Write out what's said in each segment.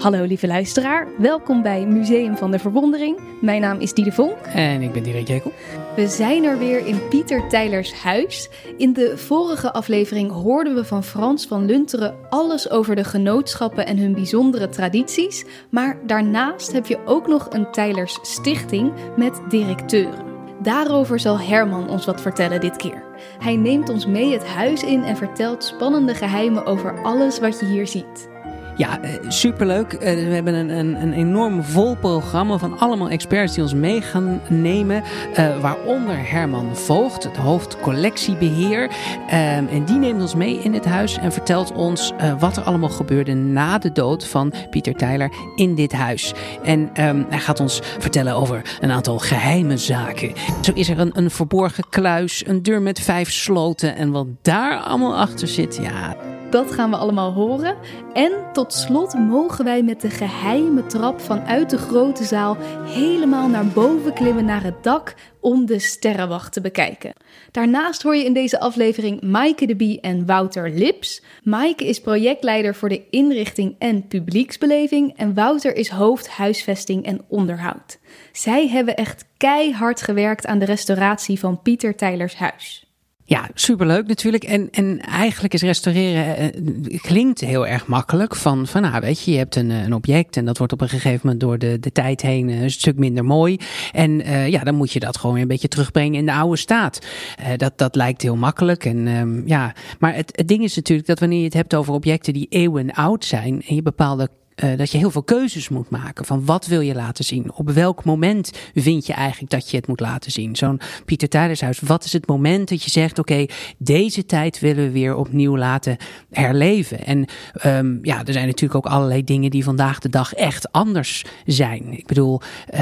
Hallo lieve luisteraar, welkom bij Museum van de Verwondering. Mijn naam is Diede Vonk. En ik ben Dirk Jekel. We zijn er weer in Pieter Tijlers huis. In de vorige aflevering hoorden we van Frans van Lunteren alles over de genootschappen en hun bijzondere tradities. Maar daarnaast heb je ook nog een Tijlers Stichting met directeuren. Daarover zal Herman ons wat vertellen dit keer. Hij neemt ons mee het huis in en vertelt spannende geheimen over alles wat je hier ziet. Ja, eh, superleuk. Eh, we hebben een, een, een enorm vol programma van allemaal experts die ons mee gaan nemen. Uh, waaronder Herman Voogd, het hoofd collectiebeheer. En die neemt ons mee in het huis en vertelt ons wat er allemaal gebeurde na de dood van Pieter Tyler in dit huis. En um, hij gaat ons vertellen over een aantal geheime zaken. Zo is er een, een verborgen kluis, een deur met vijf sloten. En wat daar allemaal achter zit, ja. Dat gaan we allemaal horen. En slot mogen wij met de geheime trap vanuit de grote zaal helemaal naar boven klimmen naar het dak om de sterrenwacht te bekijken. Daarnaast hoor je in deze aflevering Maaike de Bie en Wouter Lips. Maaike is projectleider voor de inrichting en publieksbeleving en Wouter is hoofd huisvesting en onderhoud. Zij hebben echt keihard gewerkt aan de restauratie van Pieter Tijlers huis. Ja, superleuk natuurlijk. En, en eigenlijk is restaureren eh, klinkt heel erg makkelijk. Van, van nou, weet je, je hebt een, een object en dat wordt op een gegeven moment door de, de tijd heen een stuk minder mooi. En uh, ja, dan moet je dat gewoon weer een beetje terugbrengen in de oude staat. Uh, dat, dat lijkt heel makkelijk. En, um, ja. Maar het, het ding is natuurlijk dat wanneer je het hebt over objecten die eeuwen oud zijn en je bepaalde uh, dat je heel veel keuzes moet maken. Van wat wil je laten zien? Op welk moment vind je eigenlijk dat je het moet laten zien? Zo'n Pieter Tijdershuis, wat is het moment dat je zegt: oké, deze tijd willen we weer opnieuw laten herleven? En um, ja, er zijn natuurlijk ook allerlei dingen die vandaag de dag echt anders zijn. Ik bedoel, uh,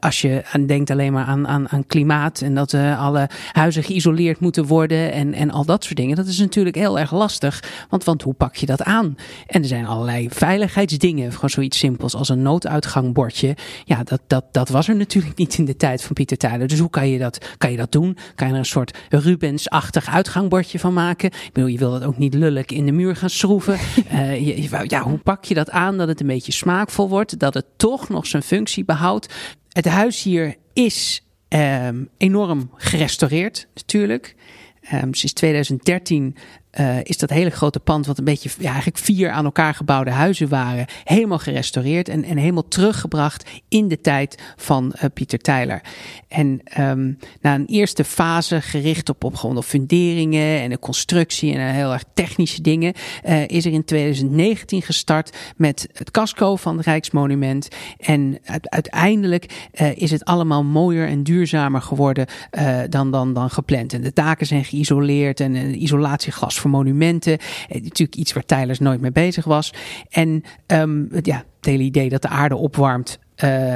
als je denkt alleen maar aan, aan, aan klimaat en dat uh, alle huizen geïsoleerd moeten worden en, en al dat soort dingen, dat is natuurlijk heel erg lastig. Want, want hoe pak je dat aan? En er zijn allerlei veiligheidsdingen dingen. Gewoon zoiets simpels als een nooduitgangbordje. Ja, dat, dat, dat was er natuurlijk niet in de tijd van Pieter Tyler. Dus hoe kan je dat, kan je dat doen? Kan je er een soort Rubens-achtig uitgangbordje van maken? Ik bedoel, je wil dat ook niet lullig in de muur gaan schroeven. uh, je, ja, hoe pak je dat aan dat het een beetje smaakvol wordt? Dat het toch nog zijn functie behoudt? Het huis hier is um, enorm gerestaureerd natuurlijk. Um, sinds 2013 uh, is dat hele grote pand, wat een beetje ja, eigenlijk vier aan elkaar gebouwde huizen waren, helemaal gerestaureerd en, en helemaal teruggebracht in de tijd van uh, Pieter Tyler. En um, na een eerste fase gericht op, op gewoon op funderingen en de constructie en heel erg technische dingen, is er in 2019 gestart met het casco van het Rijksmonument. En uiteindelijk is het allemaal mooier en duurzamer geworden dan, dan, dan gepland. En de taken zijn geïsoleerd en isolatieglas voor monumenten. Eh, natuurlijk iets waar Tylers nooit mee bezig was. En um, ja, het hele idee dat de aarde opwarmt. Uh,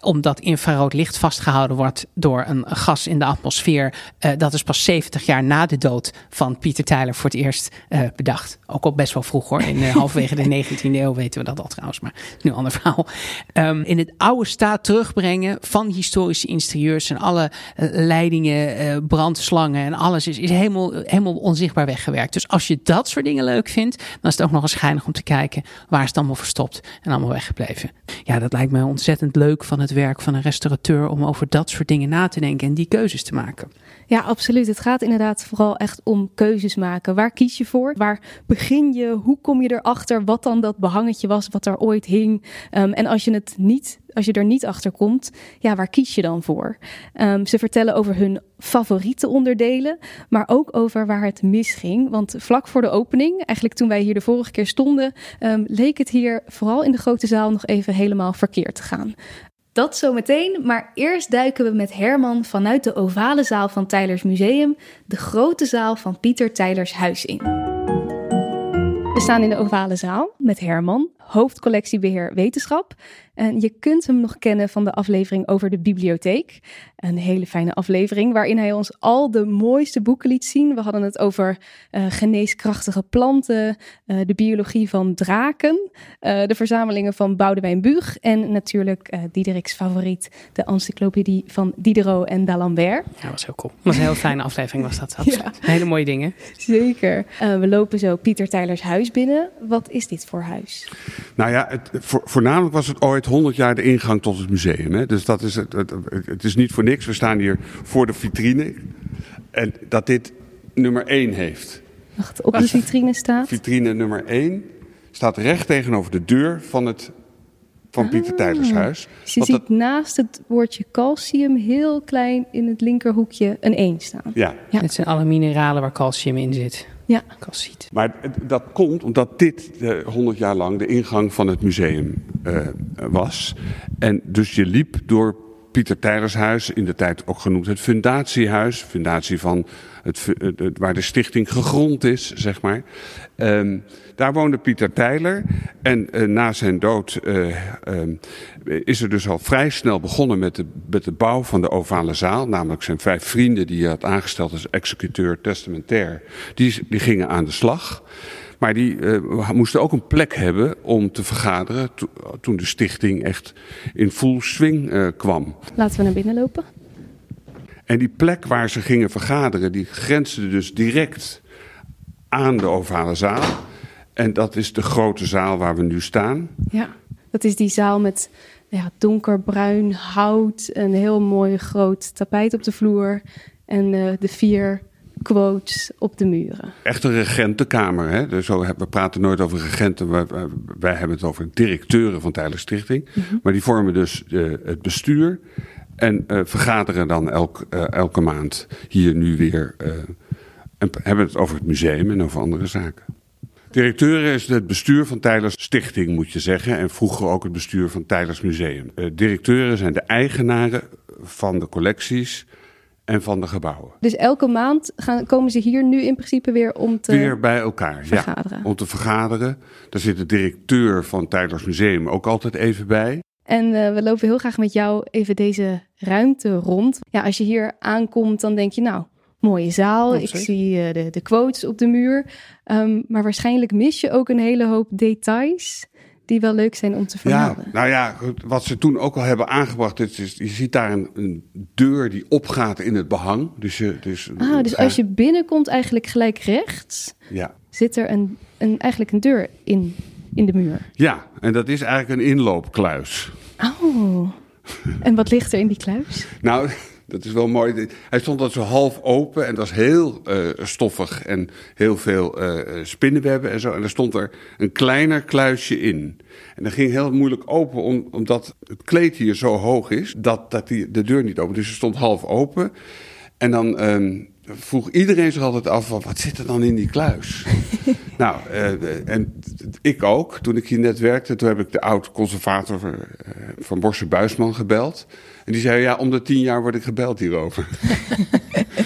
omdat infrarood licht vastgehouden wordt door een gas in de atmosfeer. Uh, dat is pas 70 jaar na de dood van Pieter Tyler voor het eerst uh, bedacht. Ook al best wel vroeg hoor. In uh, halverwege de 19e eeuw weten we dat al trouwens. Maar nu een ander verhaal. Um, in het oude staat terugbrengen van historische interieurs en alle leidingen, brandslangen en alles is, is helemaal, helemaal onzichtbaar weggewerkt. Dus als je dat soort dingen leuk vindt, dan is het ook nog eens schijnig om te kijken waar is het allemaal verstopt en allemaal weggebleven. Ja, dat lijkt me ontzettend leuk van het het werk van een restaurateur om over dat soort dingen na te denken en die keuzes te maken. Ja, absoluut. Het gaat inderdaad vooral echt om keuzes maken. Waar kies je voor? Waar begin je? Hoe kom je erachter wat dan dat behangetje was wat er ooit hing? Um, en als je het niet als je er niet achter komt, ja, waar kies je dan voor? Um, ze vertellen over hun favoriete onderdelen, maar ook over waar het misging. Want vlak voor de opening, eigenlijk toen wij hier de vorige keer stonden, um, leek het hier vooral in de grote zaal nog even helemaal verkeerd te gaan. Dat zometeen, maar eerst duiken we met Herman vanuit de ovale zaal van Tylers Museum, de grote zaal van Pieter Tylers huis in. We staan in de ovale zaal met Herman, hoofdcollectiebeheer wetenschap. En je kunt hem nog kennen van de aflevering over de bibliotheek. Een hele fijne aflevering waarin hij ons al de mooiste boeken liet zien. We hadden het over uh, geneeskrachtige planten, uh, de biologie van draken, uh, de verzamelingen van Boudewijn Buug en natuurlijk Diederik's favoriet, de encyclopedie van Diderot en d'Alembert. Ja, dat was heel cool. Dat was een heel fijne aflevering was dat. Ja. Hele mooie dingen. Zeker. we lopen zo Pieter Tylers huis binnen. Wat is dit voor huis? Nou ja, het, voornamelijk was het ooit 100 jaar de ingang tot het museum. Hè? Dus dat is het, het, het is niet voor niks. We staan hier voor de vitrine. En dat dit nummer 1 heeft. Wacht, op de vitrine staat? Vitrine nummer 1 staat recht tegenover de deur van het van Pieter ah, Tijders huis. Dus je ziet naast het woordje calcium heel klein in het linkerhoekje een 1 staan. Ja. ja. Het zijn alle mineralen waar calcium in zit. Ja. Calciet. Maar dat komt omdat dit uh, 100 jaar lang de ingang van het museum uh, was. En dus je liep door Pieter Tijlershuis, in de tijd ook genoemd het fundatiehuis. Fundatie van het, waar de stichting gegrond is, zeg maar. Um, daar woonde Pieter Tijler. En uh, na zijn dood uh, uh, is er dus al vrij snel begonnen met de, met de bouw van de ovale zaal. Namelijk zijn vijf vrienden die hij had aangesteld als executeur testamentair. Die, die gingen aan de slag. Maar die uh, moesten ook een plek hebben om te vergaderen to toen de stichting echt in full swing uh, kwam. Laten we naar binnen lopen. En die plek waar ze gingen vergaderen, die grensde dus direct aan de ovale zaal. En dat is de grote zaal waar we nu staan. Ja, dat is die zaal met ja, donkerbruin hout, een heel mooi groot tapijt op de vloer en uh, de vier quotes op de muren. Echt een regentenkamer. Hè? Dus zo, we praten nooit over regenten, wij, wij hebben het over directeuren van Tijdelijk Stichting. Mm -hmm. Maar die vormen dus uh, het bestuur en uh, vergaderen dan elk, uh, elke maand hier nu weer. en hebben het over het museum en over andere zaken. Directeuren is het bestuur van Tijlers Stichting, moet je zeggen. En vroeger ook het bestuur van Tijlers Museum. directeuren zijn de eigenaren van de collecties en van de gebouwen. Dus elke maand gaan, komen ze hier nu in principe weer om te Weer bij elkaar, vergaderen. Ja, om te vergaderen. Daar zit de directeur van Tijders Museum ook altijd even bij. En uh, we lopen heel graag met jou even deze ruimte rond. Ja, als je hier aankomt, dan denk je nou, mooie zaal. Oh, ik zie uh, de, de quotes op de muur. Um, maar waarschijnlijk mis je ook een hele hoop details die wel leuk zijn om te vermelden. Ja, nou ja, wat ze toen ook al hebben aangebracht, is, is je ziet daar een, een, deur die opgaat in het behang. Dus, je, dus, ah, dus als je binnenkomt eigenlijk gelijk rechts, ja. zit er een, een, eigenlijk een deur in, in de muur. Ja, en dat is eigenlijk een inloopkluis. Oh, en wat ligt er in die kluis? nou... Dat is wel mooi. Hij stond dat zo half open en dat was heel uh, stoffig en heel veel uh, spinnenwebben en zo. En er stond er een kleiner kluisje in. En dat ging heel moeilijk open, om, omdat het kleed hier zo hoog is, dat, dat die, de deur niet open. Dus het stond half open. En dan um, vroeg iedereen zich altijd af, wat zit er dan in die kluis? nou, uh, en ik ook. Toen ik hier net werkte, toen heb ik de oud-conservator van Borse Buisman gebeld. En die zei, ja, om de tien jaar word ik gebeld hierover.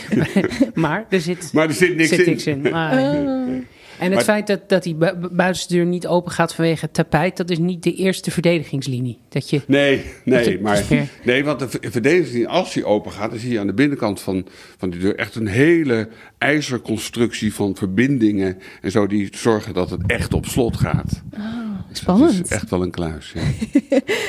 maar er zit, maar er zit niks zit in. Niks in. Maar. En het maar, feit dat, dat die bu buitenste deur niet open gaat vanwege het tapijt, dat is niet de eerste verdedigingslinie. Dat je, nee, nee, je, maar, nee, want de verdedigingslinie, als die open gaat, dan zie je aan de binnenkant van, van die deur echt een hele ijzerconstructie van verbindingen en zo die zorgen dat het echt op slot gaat. Oh, spannend. Het is echt wel een kluis. Ja.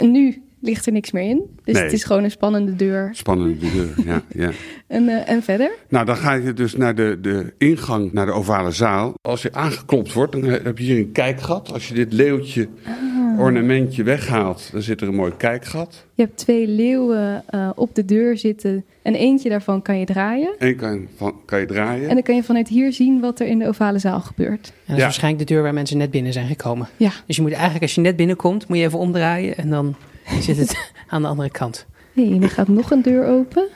nu ligt er niks meer in. Dus Nee. het is gewoon een spannende deur. Spannende deur, ja. ja. En, eh, en verder? Nou, dan ga je dus naar de, de ingang naar de ovale zaal. Als je aangeklopt wordt, dan heb je hier een kijkgat. Als je dit leeuwtje ornamentje weghaalt, dan zit er een mooi kijkgat. Je hebt twee leeuwen eh, op de deur zitten en eentje daarvan kan je draaien. Eén kan, van, kan je draaien. En dan kan je vanuit hier zien wat er in de ovale zaal gebeurt. en dat is Ja. waarschijnlijk de deur waar mensen net binnen zijn gekomen. Ja. Dus je moet eigenlijk, als je net binnenkomt, moet je even omdraaien en dan zit het aan de andere kant. Hey, en er gaat nog een deur open.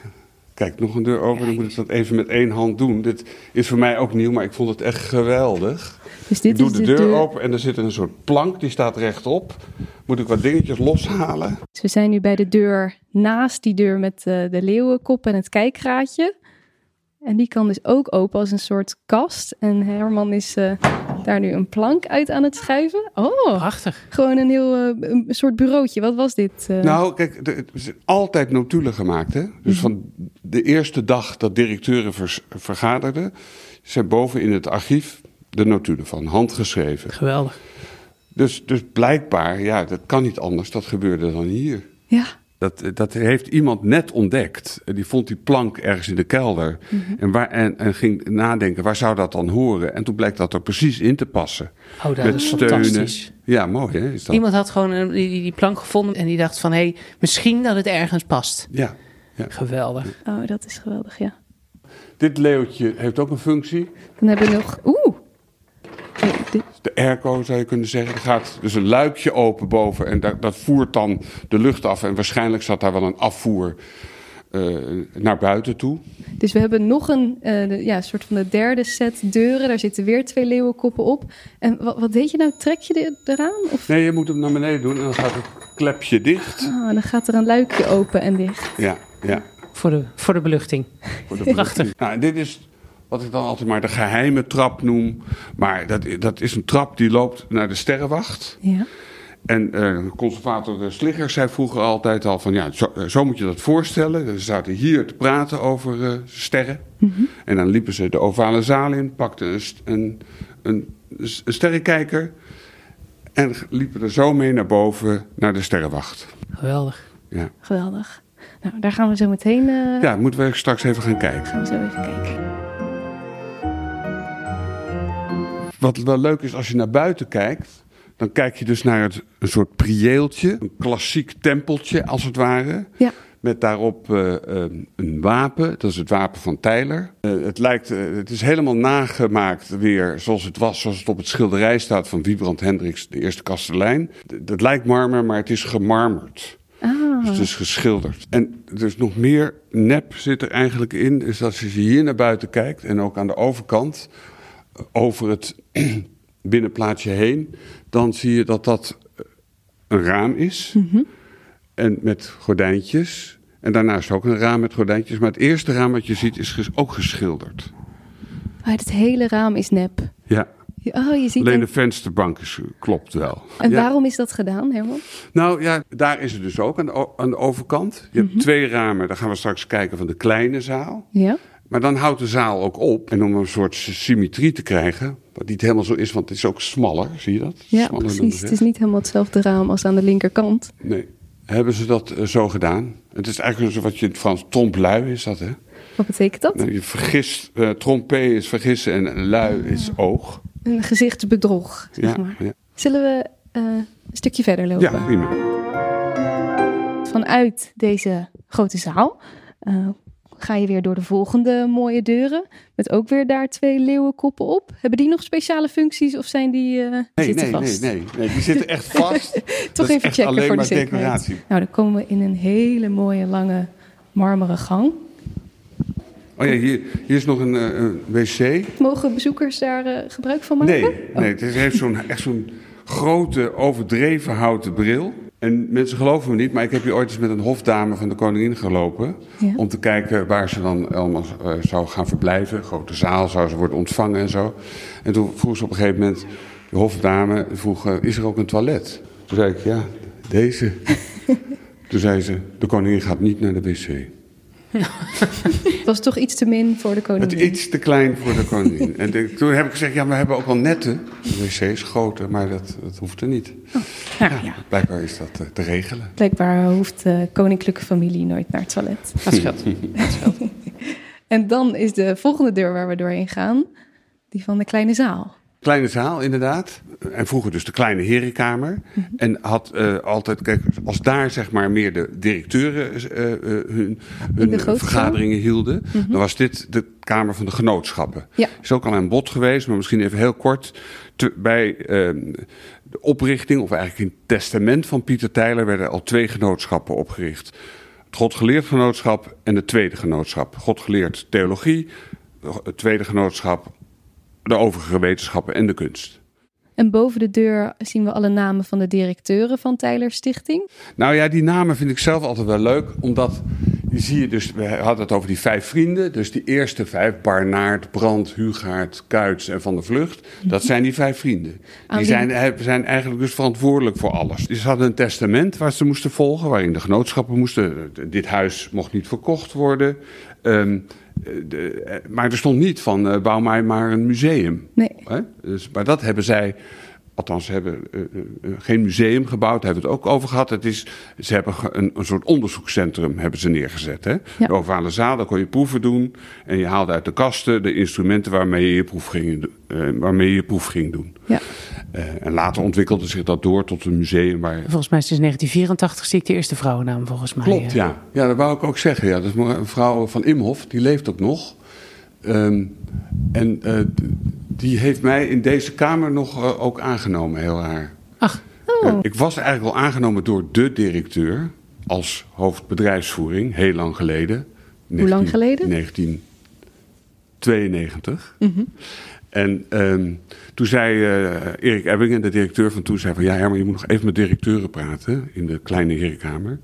Kijk, nog een deur open, dan moet ik dat even met één hand doen. Dit is voor mij ook nieuw, maar ik vond het echt geweldig. Dus dit ik doe is de deur, open en er zit een soort plank, die staat rechtop. Moet ik wat dingetjes loshalen. Dus we zijn nu bij de deur naast die deur met eh, de leeuwenkop en het kijkraadje. En die kan dus ook open als een soort kast. En Herman is eh, daar nu een plank uit aan het schuiven. Oh, Prachtig. gewoon een heel eh, een soort bureautje. Wat was dit? eh? Nou, kijk, er zijn altijd notulen gemaakt. Hè? Dus van de eerste dag dat directeuren vers- vergaderden, zijn boven in het archief de notulen van, handgeschreven. Geweldig. Dus, dus blijkbaar, ja, dat kan niet anders, dat gebeurde dan hier. Ja, Dat, dat heeft iemand net ontdekt. Die vond die plank ergens in de kelder. en, waar, en, en ging nadenken, waar zou dat dan horen? En toen bleek dat er precies in te passen. Oh, dat is fantastisch. Ja, mooi hè? Is dat? Iemand had gewoon een, die, die plank gevonden en die dacht van... hé, hey, misschien dat het ergens past. Ja, ja. Geweldig. Oh, dat is geweldig, ja. Dit leeuwtje heeft ook een functie. Dan hebben we nog... Oeh! Dit- De airco zou je kunnen zeggen. Er gaat dus een luikje open boven en dat, dat voert dan de lucht af. En waarschijnlijk zat daar wel een afvoer eh, naar buiten toe. Dus we hebben nog een eh, de- ja, soort van de derde set deuren. Daar zitten weer twee leeuwenkoppen op. En wat, wat deed je nou? Trek je de, eraan? Of Nee, je moet hem naar beneden doen en dan gaat het klepje dicht. ah, dan gaat er een luikje open en dicht. Ja, ja. Voor de, voor de beluchting. Voor de Prachtig. beluchting. Nou, en dit is wat ik dan altijd maar de geheime trap noem. Maar dat, dat is een trap die loopt naar de sterrenwacht. Ja. En eh, conservator de Sligger zei vroeger altijd al van ja, zo, eh, zo moet je dat voorstellen. Ze zaten hier te praten over eh, sterren. En dan liepen ze de ovale zaal in, pakten een, een, een, een sterrenkijker. En liepen er zo mee naar boven naar de sterrenwacht. Geweldig. Ja, Geweldig. Nou, daar gaan we zo meteen eh, ja moeten we straks even gaan kijken. gaan we zo even kijken. Wat wel leuk is als je naar buiten kijkt, dan kijk je dus naar het, een soort prieeltje, een klassiek tempeltje als het ware. Ja. Met daarop eh, eh, een wapen, dat is het wapen van Tyler. Eh, het, lijkt, het is helemaal nagemaakt weer zoals het was, zoals het op het schilderij staat van Wiebrand Hendricks, de eerste kastelein. Dat lijkt marmer, maar het is gemarmerd. Ah, Dus het is geschilderd. En er is nog meer nep zit er eigenlijk in. Is dat als je hier naar buiten kijkt en ook aan de overkant, over het binnenplaatsje heen, dan zie je dat dat eh, een raam is. En met gordijntjes. En daarnaast ook een raam met gordijntjes. Maar het eerste raam wat je ziet is ges- ook geschilderd. maar het hele raam is nep. Ja, Oh, je ziet alleen een- de vensterbank is, klopt wel. En Ja. waarom is dat gedaan, Herman? Nou ja, daar is het dus ook aan de, aan de overkant. Je hebt twee ramen, daar gaan we straks kijken van de kleine zaal. Ja. Maar dan houdt de zaal ook op. En om een soort symmetrie te krijgen, wat niet helemaal zo is, want het is ook smaller, zie je dat? Ja, Smaller precies. Het is niet helemaal hetzelfde raam als aan de linkerkant. Nee, hebben ze dat eh, zo gedaan? Het is eigenlijk zo wat je in het Frans trompe-lui is dat, hè? Wat betekent dat? Nou, je vergist, eh trompé is vergissen en lui is oog. Een gezichtsbedrog, zeg Ja, maar. ja. Zullen we eh, een stukje verder lopen? ja, prima. Vanuit deze grote zaal eh, ga je weer door de volgende mooie deuren. Met ook weer daar twee leeuwenkoppen op. Hebben die nog speciale functies of zijn die eh, Nee, zitten nee, vast? nee, nee, nee. Die zitten echt vast. Toch even checken alleen voor de zekerheid. decoratie. Nou, dan komen we in een hele mooie lange marmeren gang. Oh ja, hier, hier is nog een, eh, een wc. Mogen bezoekers daar eh, gebruik van maken? Nee, nee het heeft zo'n, echt zo'n grote, overdreven houten bril. En mensen geloven me niet, maar ik heb hier ooit eens met een hofdame van de koningin gelopen. Ja. Om te kijken waar ze dan allemaal eh, zou gaan verblijven. Grote zaal zou ze worden ontvangen en zo. En toen vroeg ze op een gegeven moment, de hofdame vroeg, eh, is er ook een toilet? Toen zei ik, ja, deze. toen zei ze, de koningin gaat niet naar de wc. Het was toch iets te min voor de Het koningin. is iets te klein voor de koningin. en de- toen heb ik gezegd, ja, we hebben ook wel nette wc's, grote, maar dat, dat hoeft er niet. Nou ja, Blijkbaar is dat eh, te regelen. blijkbaar hoeft de koninklijke familie nooit naar het toilet. Dat scheelt. Dat scheelt. En dan is de volgende deur waar we doorheen gaan, die van de kleine zaal. Kleine zaal, inderdaad. En vroeger dus de kleine herenkamer. Mhm. En had eh, altijd, kijk, als daar zeg maar meer de directeuren eh, eh, hun, vergaderingen hielden, dan was dit de kamer van de genootschappen. Mhm. Ja. Is ook al aan bod geweest, maar misschien even heel kort. Te- bij eh, de oprichting, of eigenlijk in het testament van Pieter Tijler, werden al twee genootschappen opgericht. Het Godgeleerd Genootschap en het Tweede Genootschap. Godgeleerd Theologie, het Tweede Genootschap, de overige wetenschappen en de kunst. En boven de deur zien we alle namen van de directeuren van Tyler Stichting. Nou ja, die namen vind ik zelf altijd wel leuk, omdat die zie je dus, we hadden het over die vijf vrienden, dus die eerste vijf, Barnaert, Brand, Hugaard, Kuits en Van der Vlucht, dat zijn die vijf vrienden. Die zijn, eh, zijn eigenlijk dus verantwoordelijk voor alles. Dus ze hadden een testament waar ze moesten volgen, waarin de genootschappen moesten, eh, dit huis mocht niet verkocht worden. Ehm, eh, de, eh, maar er stond niet van, eh, bouw mij maar een museum. Nee, Hè? Dus, maar dat hebben zij Althans, ze hebben uh, uh, geen museum gebouwd, daar hebben we het ook over gehad. Het is, ze hebben een, een soort onderzoekscentrum hebben ze neergezet. Hè? Ja. De ovale zaal, daar kon je proeven doen. En je haalde uit de kasten de instrumenten waarmee je je proef ging, waarmee je, je proef ging doen. Ja. en later ontwikkelde zich dat door tot een museum waar... Volgens mij is het 1984 zie ik de eerste vrouwennaam volgens mij. Klopt, ja. Ja, dat wou ik ook zeggen. Ja. Dat is een vrouw van Imhof, die leeft ook nog. Um, en die heeft mij in deze kamer nog uh, ook aangenomen, heel raar. Ach. Oh. ik was eigenlijk al aangenomen door de directeur als hoofdbedrijfsvoering, heel lang geleden. Hoe 19, lang geleden? 1992. Mm -hmm. En um, toen zei Erik Ebbingen, de directeur van toen, zei van... ja Herman, je moet nog even met directeuren praten in de kleine herenkamer.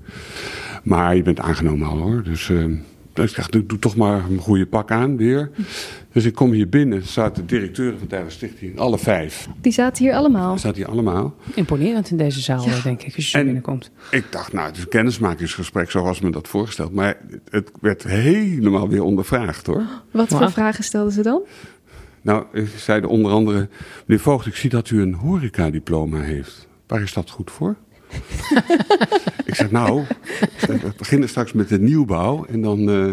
Maar je bent aangenomen al hoor, dus... Dus ik dacht, doe toch maar een goede pak aan weer. Dus ik kom hier binnen, zaten de directeuren van Tijden Stichting, alle vijf. Die zaten hier allemaal? Die zaten hier allemaal. Imponerend in deze zaal, ja. denk ik, als je en binnenkomt. Ik dacht, nou, het is een kennismakingsgesprek zoals me dat voorgesteld. Maar het werd helemaal weer ondervraagd, hoor. Wat voor vragen stelden ze dan? Nou, ze zeiden onder andere... Meneer Voogd, ik zie dat u een horecadiploma heeft. Waar is dat goed voor? ik zeg, nou, we beginnen straks met de nieuwbouw en dan uh,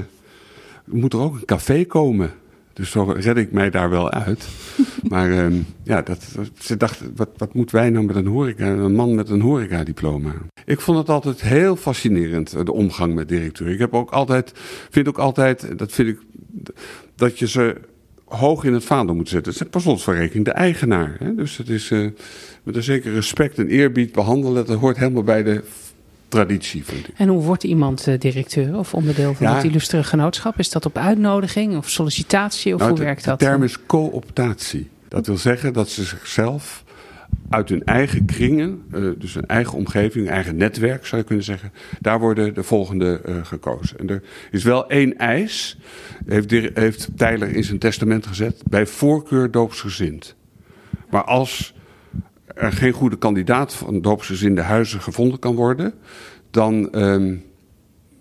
moet er ook een café komen. Dus zo red ik mij daar wel uit. Maar uh, ja, dat, ze dachten, wat, wat moeten wij nou met een horeca, een man met een horecadiploma? Ik vond het altijd heel fascinerend, de omgang met directeur. Ik heb ook altijd, vind ook altijd, dat vind ik, dat je ze hoog in het vaandel moet zetten. Het is per slotverrekening de eigenaar. Hè? Dus het is uh, met een zeker respect en eerbied behandelen. Dat hoort helemaal bij de traditie, vind ik. En hoe wordt iemand uh, directeur of onderdeel van ja, het illustre genootschap? Is dat op uitnodiging of sollicitatie of nou, hoe werkt dat? De term is cooptatie. Dat wil zeggen dat ze zichzelf uit hun eigen kringen, uh, dus hun eigen omgeving, eigen netwerk zou je kunnen zeggen, daar worden de volgende uh, gekozen. En er is wel één eis, heeft, heeft Tyler in zijn testament gezet, bij voorkeur doopsgezind. Maar als er geen goede kandidaat van doopsgezinde huizen gevonden kan worden, dan, um,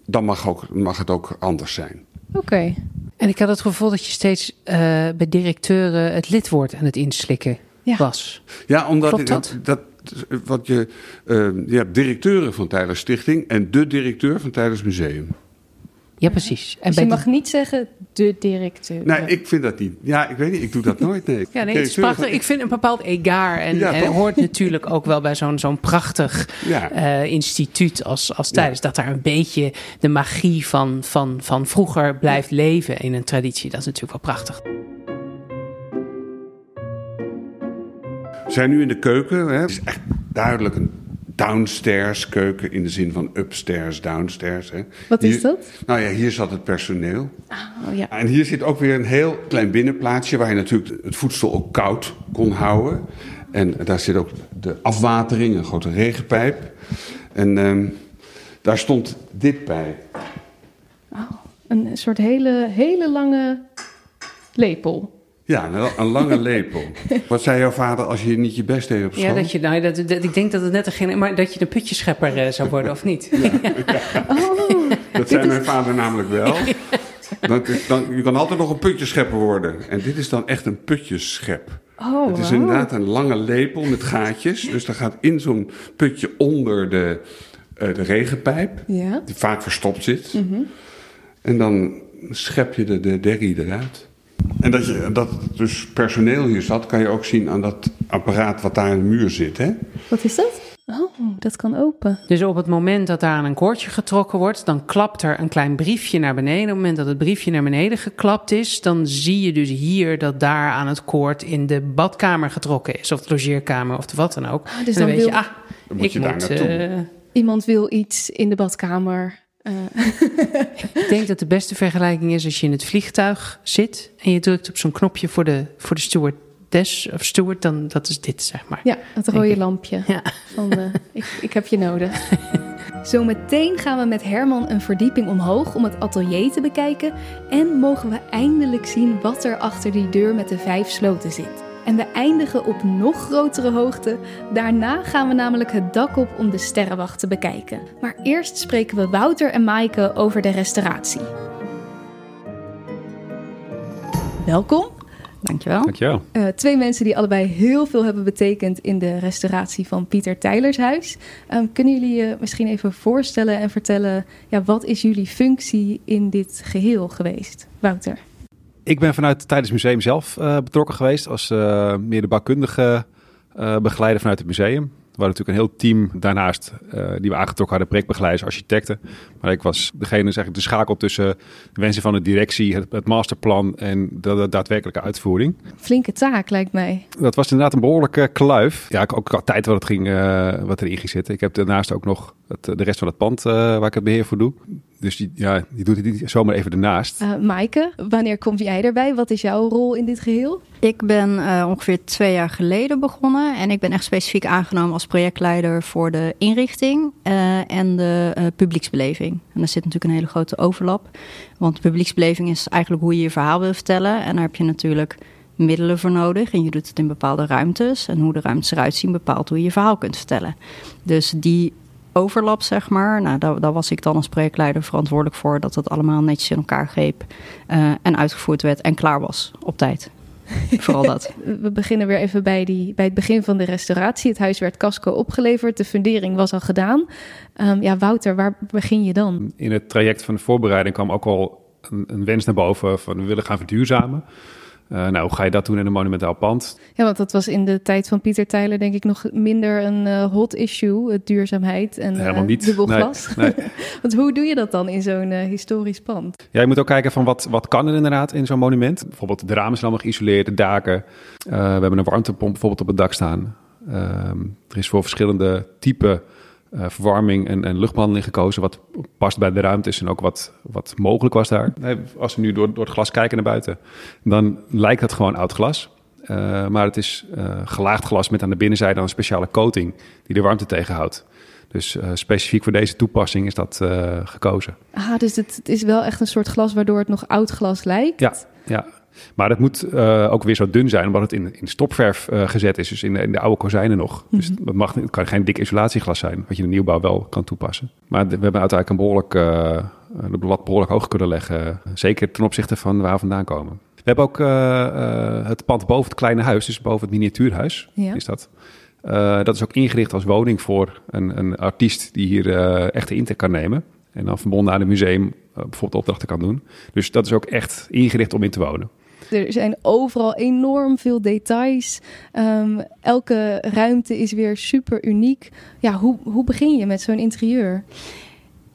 dan mag, ook, mag het ook anders zijn. Oké. En ik had het gevoel dat je steeds uh, bij directeuren het lidwoord aan het inslikken ja. was. Ja, omdat dat? dat? wat je, uh, je hebt directeuren van Tijdens Stichting en de directeur van Tijdens Museum. Ja, precies. En dus je mag niet zeggen de directeur. Nee, ik vind dat niet. Ja, ik weet niet, ik doe dat nooit. Nee. Ja, nee, het is prachtig. Ik vind een bepaald egaar. En, ja, en hoort natuurlijk ook wel bij zo'n zo'n prachtig ja. uh, instituut als, als tijdens. Dat daar een beetje de magie van, van, van vroeger blijft leven in een traditie. Dat is natuurlijk wel prachtig. Zijn nu in de keuken. Hè. Het is echt duidelijk een downstairs keuken in de zin van upstairs, downstairs. Hè. Wat is dat? Nou ja, hier zat het personeel. Oh, ja. En hier zit ook weer een heel klein binnenplaatsje waar je natuurlijk het voedsel ook koud kon houden. En daar zit ook de afwatering, een grote regenpijp. En um, daar stond dit bij. Oh, een soort hele, hele lange lepel. Ja, een, lange lepel. Wat zei jouw vader als je niet je best deed op school? Ja, dat je, nou, dat, dat, ik denk dat het net een geen, maar dat je de putjeschepper uh, zou worden, of niet? Ja, ja. Oh, dat zei mijn vader namelijk wel. Dan, dan, je kan altijd nog een putjeschepper worden. En dit is dan echt een putjeschep. Oh, het is wow. inderdaad een lange lepel met gaatjes. Dus daar gaat in zo'n putje onder de, uh, de regenpijp, ja. die vaak verstopt zit. Mm -hmm. En dan schep je de, de derrie eruit. En dat, je, dat dus personeel hier zat, kan je ook zien aan dat apparaat wat daar in de muur zit. Hè? Wat is dat? Oh, dat kan open. Dus op het moment dat daar aan een koordje getrokken wordt, dan klapt er een klein briefje naar beneden. Op het moment dat het briefje naar beneden geklapt is, dan zie je dus hier dat daar aan het koord in de badkamer getrokken is. Of de logeerkamer of de wat dan ook. Ah, dus en dan, dan, weet wil... je, ah, Dan moet ik je daar moet... naartoe. eh, Iemand wil iets in de badkamer. Eh. ik denk dat de beste vergelijking is als je in het vliegtuig zit en je drukt op zo'n knopje voor de, voor de stewardess of steward, dan dat is dit, zeg maar. ja, het rode lampje. Ja. Van, eh, ik, ik heb je nodig. Zometeen gaan we met Herman een verdieping omhoog om het atelier te bekijken. En mogen we eindelijk zien wat er achter die deur met de vijf sloten zit. En we eindigen op nog grotere hoogte. Daarna gaan we namelijk het dak op om de sterrenwacht te bekijken. Maar eerst spreken we Wouter en Maaike over de restauratie. Welkom. Dankjewel. Dankjewel. Uh, twee mensen die allebei heel veel hebben betekend in de restauratie van Pieter Tijlers huis. Um, kunnen jullie je misschien even voorstellen en vertellen, ja, wat is jullie functie in dit geheel geweest? Wouter. Ik ben vanuit tijdens het museum zelf uh, betrokken geweest als uh, meer de bouwkundige begeleider vanuit het museum. We hadden natuurlijk een heel team daarnaast uh, die we aangetrokken hadden, projectbegeleiders, architecten. Maar ik was degene, zeg ik, de schakel tussen de wensen van de directie, het, het masterplan en de, de, daadwerkelijke uitvoering. Flinke taak, lijkt mij. Dat was inderdaad een behoorlijke kluif. Ja, ik ook tijd wat, het ging, uh, wat erin ging zitten. Ik heb daarnaast ook nog het, de rest van het pand uh, waar ik het beheer voor doe. Dus die, ja, die doet het niet zomaar even ernaast. Uh, Maaike, wanneer kom jij erbij? Wat is jouw rol in dit geheel? Ik ben uh, ongeveer twee jaar geleden begonnen. En ik ben echt specifiek aangenomen als projectleider voor de inrichting uh, en de publieksbeleving. En daar zit natuurlijk een hele grote overlap. Want publieksbeleving is eigenlijk hoe je je verhaal wil vertellen. En daar heb je natuurlijk middelen voor nodig. En je doet het in bepaalde ruimtes. En hoe de ruimtes eruit zien bepaalt hoe je je verhaal kunt vertellen. Dus die overlap, zeg maar. Nou, daar, was ik dan als projectleider verantwoordelijk voor dat het allemaal netjes in elkaar greep en uitgevoerd werd en klaar was op tijd. Vooral dat. We beginnen weer even bij, die, bij het begin van de restauratie. Het huis werd casco opgeleverd, de fundering was al gedaan. Um, ja, Wouter, waar begin je dan? In het traject van de voorbereiding kwam ook al een, een wens naar boven van we willen gaan verduurzamen. Uh, nou, hoe ga je dat doen in een monumentaal pand? Ja, want dat was in de tijd van Pieter Tijler denk ik nog minder een uh, hot issue, het duurzaamheid en Helemaal niet. Uh, dubbel glas. Nee, nee. want hoe doe je dat dan in zo'n historisch pand? Ja, je moet ook kijken van wat, wat kan er inderdaad in zo'n monument. Bijvoorbeeld de ramen zijn allemaal geïsoleerd, de daken. we hebben een warmtepomp bijvoorbeeld op het dak staan. Ehm, er is voor verschillende typen uh, verwarming en, en, luchtbehandeling gekozen. Wat past bij de ruimtes en ook wat, wat mogelijk was daar. Als we nu door, door het glas kijken naar buiten, dan lijkt het gewoon oud glas. Uh, maar het is uh, gelaagd glas met aan de binnenzijde een speciale coating die de warmte tegenhoudt. Dus specifiek voor deze toepassing is dat gekozen. Ah, dus het, het, is wel echt een soort glas waardoor het nog oud glas lijkt? Ja, ja. Maar het moet uh, ook weer zo dun zijn, omdat het in, in stopverf uh, gezet is. Dus in de, in de oude kozijnen nog. Mm -hmm. Dus mag, het kan geen dik isolatieglas zijn, wat je in de nieuwbouw wel kan toepassen. Maar we hebben uiteindelijk een behoorlijk, uh, de lat behoorlijk hoog kunnen leggen. Zeker ten opzichte van waar we vandaan komen. We hebben ook het pand boven het kleine huis, dus boven het miniatuurhuis ja. is dat. dat is ook ingericht als woning voor een, een artiest die hier echt intrek kan nemen. En dan verbonden aan het museum bijvoorbeeld opdrachten kan doen. Dus dat is ook echt ingericht om in te wonen. Er zijn overal enorm veel details. Um, elke ruimte is weer super uniek. Ja, hoe, hoe begin je met zo'n interieur?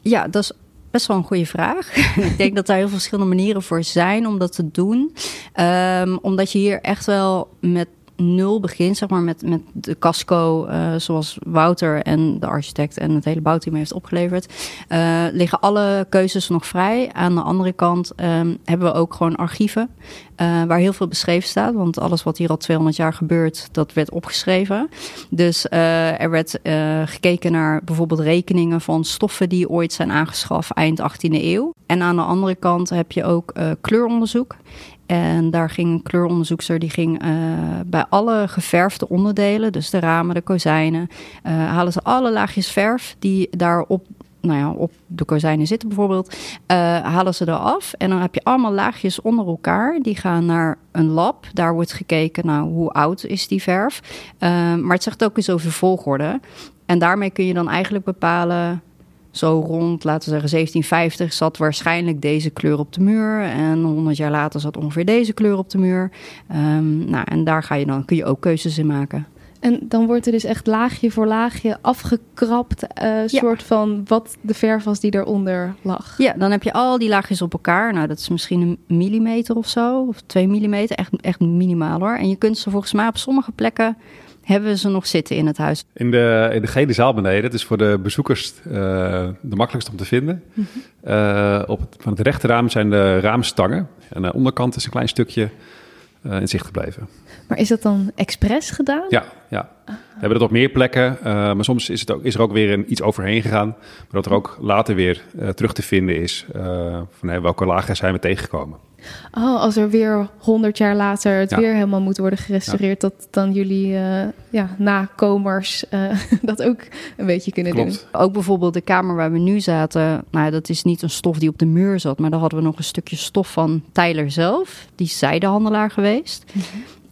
Ja, dat is best wel een goede vraag. ik denk dat daar heel verschillende manieren voor zijn om dat te doen. Um, omdat je hier echt wel met nul begint, zeg maar, met, met de casco, uh, zoals Wouter en de architect en het hele bouwteam heeft opgeleverd, uh, liggen alle keuzes nog vrij. Aan de andere kant um, hebben we ook gewoon archieven uh, waar heel veel beschreven staat, want alles wat hier al 200 jaar gebeurt, dat werd opgeschreven. Dus er werd gekeken naar bijvoorbeeld rekeningen van stoffen die ooit zijn aangeschaft eind 18e eeuw. En aan de andere kant heb je ook kleuronderzoek. En daar ging een kleuronderzoekster, die ging uh, bij alle geverfde onderdelen, dus de ramen, de kozijnen, uh, halen ze alle laagjes verf die daarop, nou ja, op de kozijnen zitten bijvoorbeeld, uh, halen ze eraf. En dan heb je allemaal laagjes onder elkaar, die gaan naar een lab. Daar wordt gekeken naar hoe oud is die verf. maar het zegt ook eens over volgorde. En daarmee kun je dan eigenlijk bepalen zo rond, laten we zeggen 1750, zat waarschijnlijk deze kleur op de muur. En 100 jaar later zat ongeveer deze kleur op de muur. Um, nou, en daar ga je dan, kun je ook keuzes in maken. En dan wordt er dus echt laagje voor laagje afgekrapt, uh, ja. soort van wat de verf was die eronder lag. Ja, dan heb je al die laagjes op elkaar. Nou, dat is misschien een millimeter of zo, of twee millimeter, echt, echt minimaal hoor. En je kunt ze volgens mij op sommige plekken hebben we ze nog zitten in het huis. In de, in de gele zaal beneden, dat is voor de bezoekers uh, de makkelijkste om te vinden. Mm -hmm. uh, op het, van het rechterraam zijn de raamstangen. En de onderkant is een klein stukje uh, in zicht gebleven. Maar is dat dan expres gedaan? Ja, ja. we hebben dat op meer plekken. maar soms is, het ook, is er ook weer een, iets overheen gegaan. Maar dat er ook later weer terug te vinden is van hey, welke lagen zijn we tegengekomen. Oh, als er weer honderd jaar later het Ja. weer helemaal moet worden gerestaureerd, dat dan jullie eh, ja, nakomers eh, dat ook een beetje kunnen doen. Ook bijvoorbeeld de kamer waar we nu zaten. Nou, dat is niet een stof die op de muur zat, maar daar hadden we nog een stukje stof van Tyler zelf. Die zijdehandelaar geweest.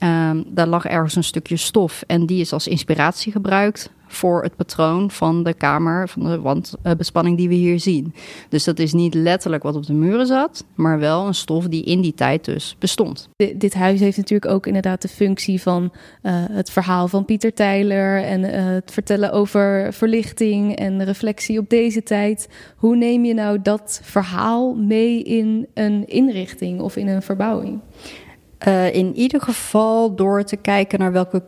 Ehm, daar lag ergens een stukje stof en die is als inspiratie gebruikt voor het patroon van de kamer, van de wandbespanning die we hier zien. Dus dat is niet letterlijk wat op de muren zat, maar wel een stof die in die tijd dus bestond. Di- dit huis heeft natuurlijk ook inderdaad de functie van eh, het verhaal van Pieter Tyler en eh, het vertellen over verlichting en reflectie op deze tijd. Hoe neem je nou dat verhaal mee in een inrichting of in een verbouwing? Eh, in ieder geval door te kijken naar welke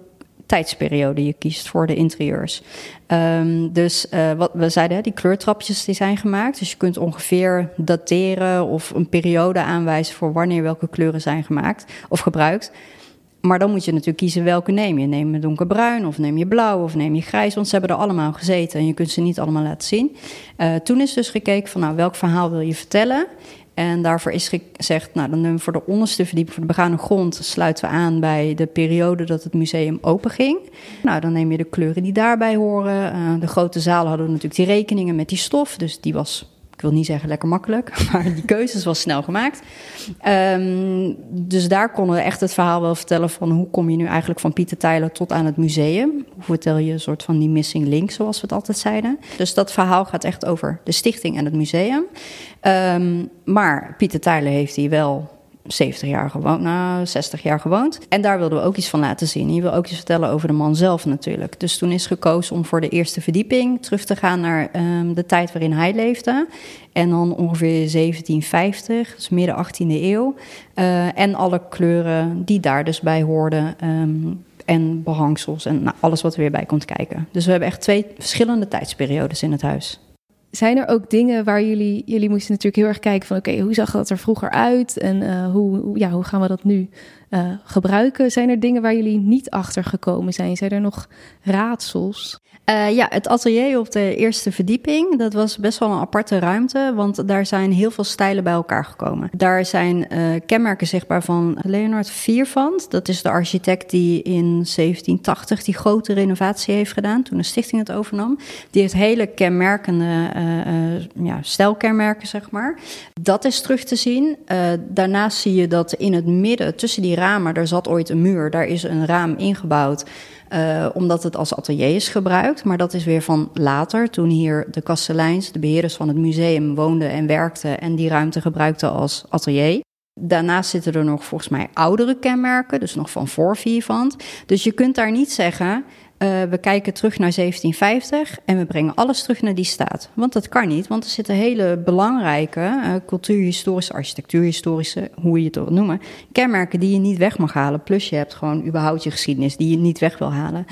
tijdsperiode je kiest voor de interieurs. Ehm, dus eh, wat we zeiden, die kleurtrapjes die zijn gemaakt. Dus je kunt ongeveer dateren of een periode aanwijzen voor wanneer welke kleuren zijn gemaakt of gebruikt. Maar dan moet je natuurlijk kiezen welke neem je. Neem je donkerbruin of neem je blauw of neem je grijs. Want ze hebben er allemaal gezeten en je kunt ze niet allemaal laten zien. Eh, toen is dus gekeken van nou, welk verhaal wil je vertellen. En daarvoor is gezegd, nou dan nemen we voor de onderste verdieping, voor de begane grond, sluiten we aan bij de periode dat het museum open ging. Nou, dan neem je de kleuren die daarbij horen. Eh, de grote zalen hadden natuurlijk die rekeningen met die stof, dus die was, wil niet zeggen lekker makkelijk, maar die keuzes was snel gemaakt. Ehm, dus daar konden we echt het verhaal wel vertellen van hoe kom je nu eigenlijk van Pieter Tyler tot aan het museum. Hoe vertel je een soort van die missing link, zoals we het altijd zeiden. Dus dat verhaal gaat echt over de stichting en het museum. Ehm, maar Pieter Tyler heeft hier wel 70 jaar gewoond, nou 60 jaar gewoond. En daar wilden we ook iets van laten zien. En je wil ook iets vertellen over de man zelf natuurlijk. Dus toen is gekozen om voor de eerste verdieping terug te gaan naar ehm, de tijd waarin hij leefde. En dan ongeveer 1750, dus midden 18e eeuw. Eh, en alle kleuren die daar dus bij hoorden. ehm, en behangsels en nou, alles wat er weer bij komt kijken. Dus we hebben echt twee verschillende tijdsperiodes in het huis. Zijn er ook dingen waar jullie, jullie moesten natuurlijk heel erg kijken van oké, hoe zag dat er vroeger uit en eh, hoe, ja, hoe gaan we dat nu eh, gebruiken? Zijn er dingen waar jullie niet achter gekomen zijn? Zijn er nog raadsels? Eh, ja, het atelier op de eerste verdieping, dat was best wel een aparte ruimte, want daar zijn heel veel stijlen bij elkaar gekomen. Daar zijn eh, kenmerken zichtbaar van Leonard Viervand. Dat is de architect die in 1780 die grote renovatie heeft gedaan, toen de stichting het overnam. Die heeft hele kenmerkende eh, ja, stijlkenmerken, zeg maar. Dat is terug te zien. Daarnaast zie je dat in het midden, tussen die ramen, daar zat ooit een muur. Daar is een raam ingebouwd. Eh, omdat het als atelier is gebruikt. Maar dat is weer van later, toen hier de kasteleins, de beheerders van het museum, woonden en werkten en die ruimte gebruikten als atelier. Daarnaast zitten er nog volgens mij oudere kenmerken, dus nog van voor Viervand. Dus je kunt daar niet zeggen, eh, we kijken terug naar 1750 en we brengen alles terug naar die staat. Want dat kan niet, want er zitten hele belangrijke eh, cultuurhistorische, architectuurhistorische, hoe je het wil noemen, kenmerken die je niet weg mag halen. Plus je hebt gewoon überhaupt je geschiedenis die je niet weg wil halen.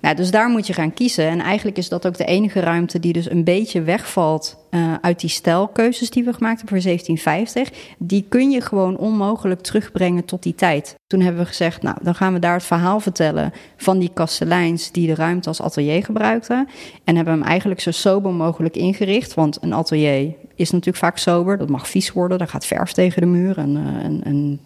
Nou, dus daar moet je gaan kiezen. En eigenlijk is dat ook de enige ruimte die dus een beetje wegvalt eh, uit die stijlkeuzes die we gemaakt hebben voor 1750. Die kun je gewoon onmogelijk terugbrengen tot die tijd. Toen hebben we gezegd, nou, dan gaan we daar het verhaal vertellen van die kasteleins die de ruimte als atelier gebruikten. En hebben hem eigenlijk zo sober mogelijk ingericht. Want een atelier is natuurlijk vaak sober. Dat mag vies worden. Daar gaat verf tegen de muur. En, eh, en, en